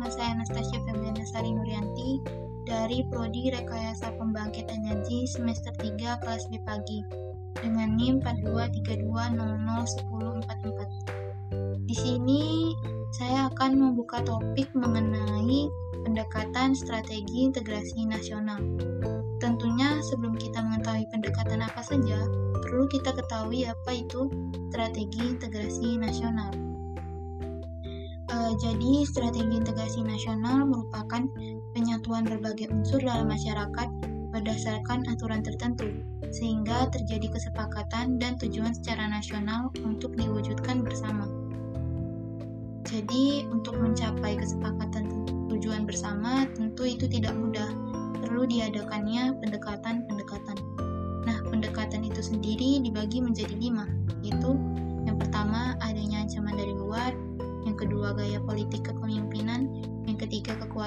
nama saya Anastasia Febriana Sari Nurianti dari Prodi Rekayasa Pembangkit Energi semester 3 kelas B pagi dengan NIM 4232001044. Di sini saya akan membuka topik mengenai pendekatan strategi integrasi nasional. Tentunya sebelum kita mengetahui pendekatan apa saja, perlu kita ketahui apa itu strategi integrasi nasional. Jadi, strategi integrasi nasional merupakan penyatuan berbagai unsur dalam masyarakat berdasarkan aturan tertentu, sehingga terjadi kesepakatan dan tujuan secara nasional untuk diwujudkan bersama. Jadi, untuk mencapai kesepakatan tujuan bersama, tentu itu tidak mudah. Perlu diadakannya pendekatan-pendekatan. Nah, pendekatan itu sendiri dibagi menjadi lima, yaitu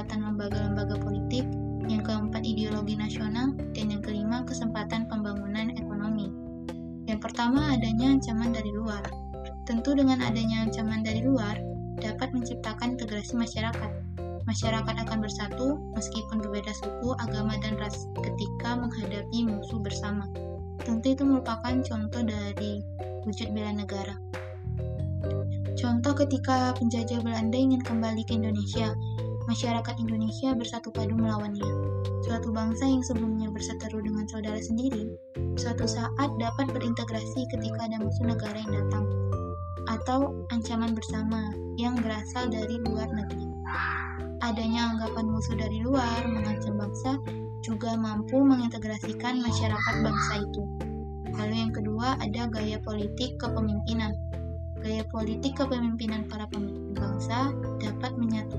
kekuatan lembaga-lembaga politik, yang keempat ideologi nasional, dan yang kelima kesempatan pembangunan ekonomi. Yang pertama adanya ancaman dari luar. Tentu dengan adanya ancaman dari luar, dapat menciptakan integrasi masyarakat. Masyarakat akan bersatu meskipun berbeda suku, agama, dan ras ketika menghadapi musuh bersama. Tentu itu merupakan contoh dari wujud bela negara. Contoh ketika penjajah Belanda ingin kembali ke Indonesia, masyarakat Indonesia bersatu padu melawannya. Suatu bangsa yang sebelumnya berseteru dengan saudara sendiri, suatu saat dapat berintegrasi ketika ada musuh negara yang datang atau ancaman bersama yang berasal dari luar negeri. Adanya anggapan musuh dari luar mengancam bangsa juga mampu mengintegrasikan masyarakat bangsa itu. Lalu yang kedua ada gaya politik kepemimpinan. Gaya politik kepemimpinan para pemimpin bangsa dapat menyatukan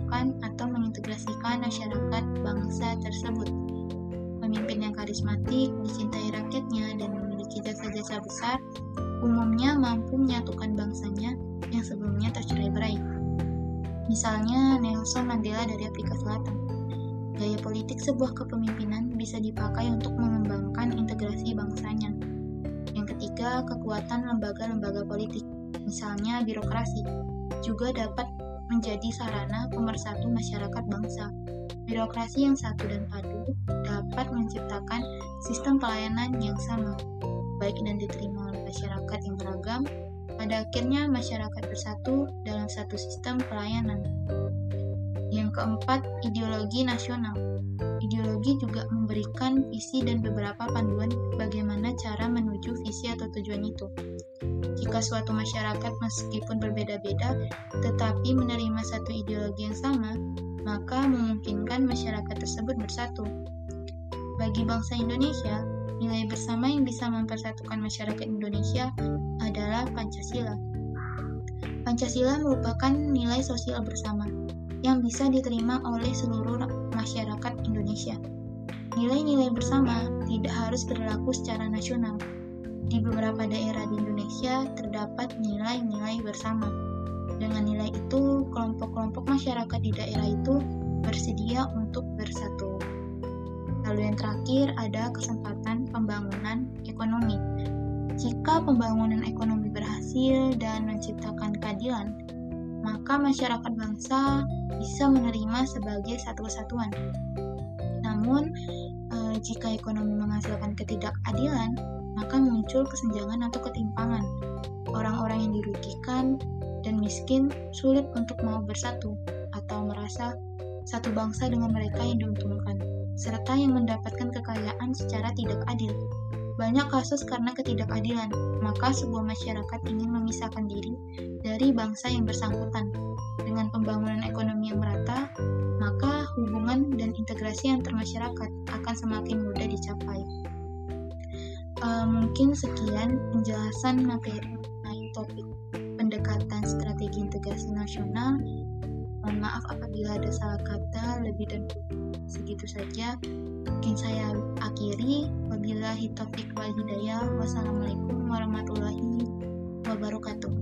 masyarakat bangsa tersebut. Pemimpin yang karismatik, dicintai rakyatnya, dan memiliki jasa-jasa besar umumnya mampu menyatukan bangsanya yang sebelumnya tercerai-berai. Misalnya Nelson Mandela dari Afrika Selatan. Gaya politik sebuah kepemimpinan bisa dipakai untuk mengembangkan integrasi bangsanya. Yang ketiga, kekuatan lembaga-lembaga politik, misalnya birokrasi, juga dapat menjadi sarana pemersatu masyarakat bangsa. Birokrasi yang satu dan padu dapat menciptakan sistem pelayanan yang sama, baik dan diterima oleh masyarakat yang beragam, pada akhirnya masyarakat bersatu dalam satu sistem pelayanan. Yang keempat, ideologi nasional. Ideologi juga memberikan visi dan beberapa panduan bagaimana cara menuju visi atau tujuan itu. Jika suatu masyarakat meskipun berbeda-beda tetapi menerima satu ideologi yang sama, maka memungkinkan masyarakat tersebut bersatu. Bagi bangsa Indonesia, Nilai bersama yang bisa mempersatukan masyarakat Indonesia adalah Pancasila. Pancasila merupakan nilai sosial bersama yang bisa diterima oleh seluruh masyarakat Indonesia. Nilai-nilai bersama tidak harus berlaku secara nasional. Di beberapa daerah di Indonesia terdapat nilai-nilai bersama. Dengan nilai itu, kelompok-kelompok masyarakat di daerah itu bersedia untuk bersatu. Lalu yang terakhir ada kesempatan pembangunan ekonomi. Jika pembangunan ekonomi berhasil dan menciptakan keadilan, maka masyarakat bangsa bisa menerima sebagai satu kesatuan. Namun, e, jika ekonomi menghasilkan ketidakadilan, maka muncul kesenjangan atau ketimpangan. Orang-orang yang dirugikan dan miskin sulit untuk mau bersatu atau merasa satu bangsa dengan mereka yang diuntungkan serta yang mendapatkan kekayaan secara tidak adil. Banyak kasus karena ketidakadilan, maka sebuah masyarakat ingin memisahkan diri dari bangsa yang bersangkutan. Dengan pembangunan ekonomi yang merata, maka hubungan dan integrasi antar masyarakat akan semakin mudah dicapai. Uh, mungkin sekian penjelasan materi mengenai topik pendekatan strategi integrasi nasional Mohon maaf apabila ada salah kata, lebih dan segitu saja. Mungkin saya akhiri. Wabillahi taufiq wal hidayah. Wassalamualaikum warahmatullahi wabarakatuh.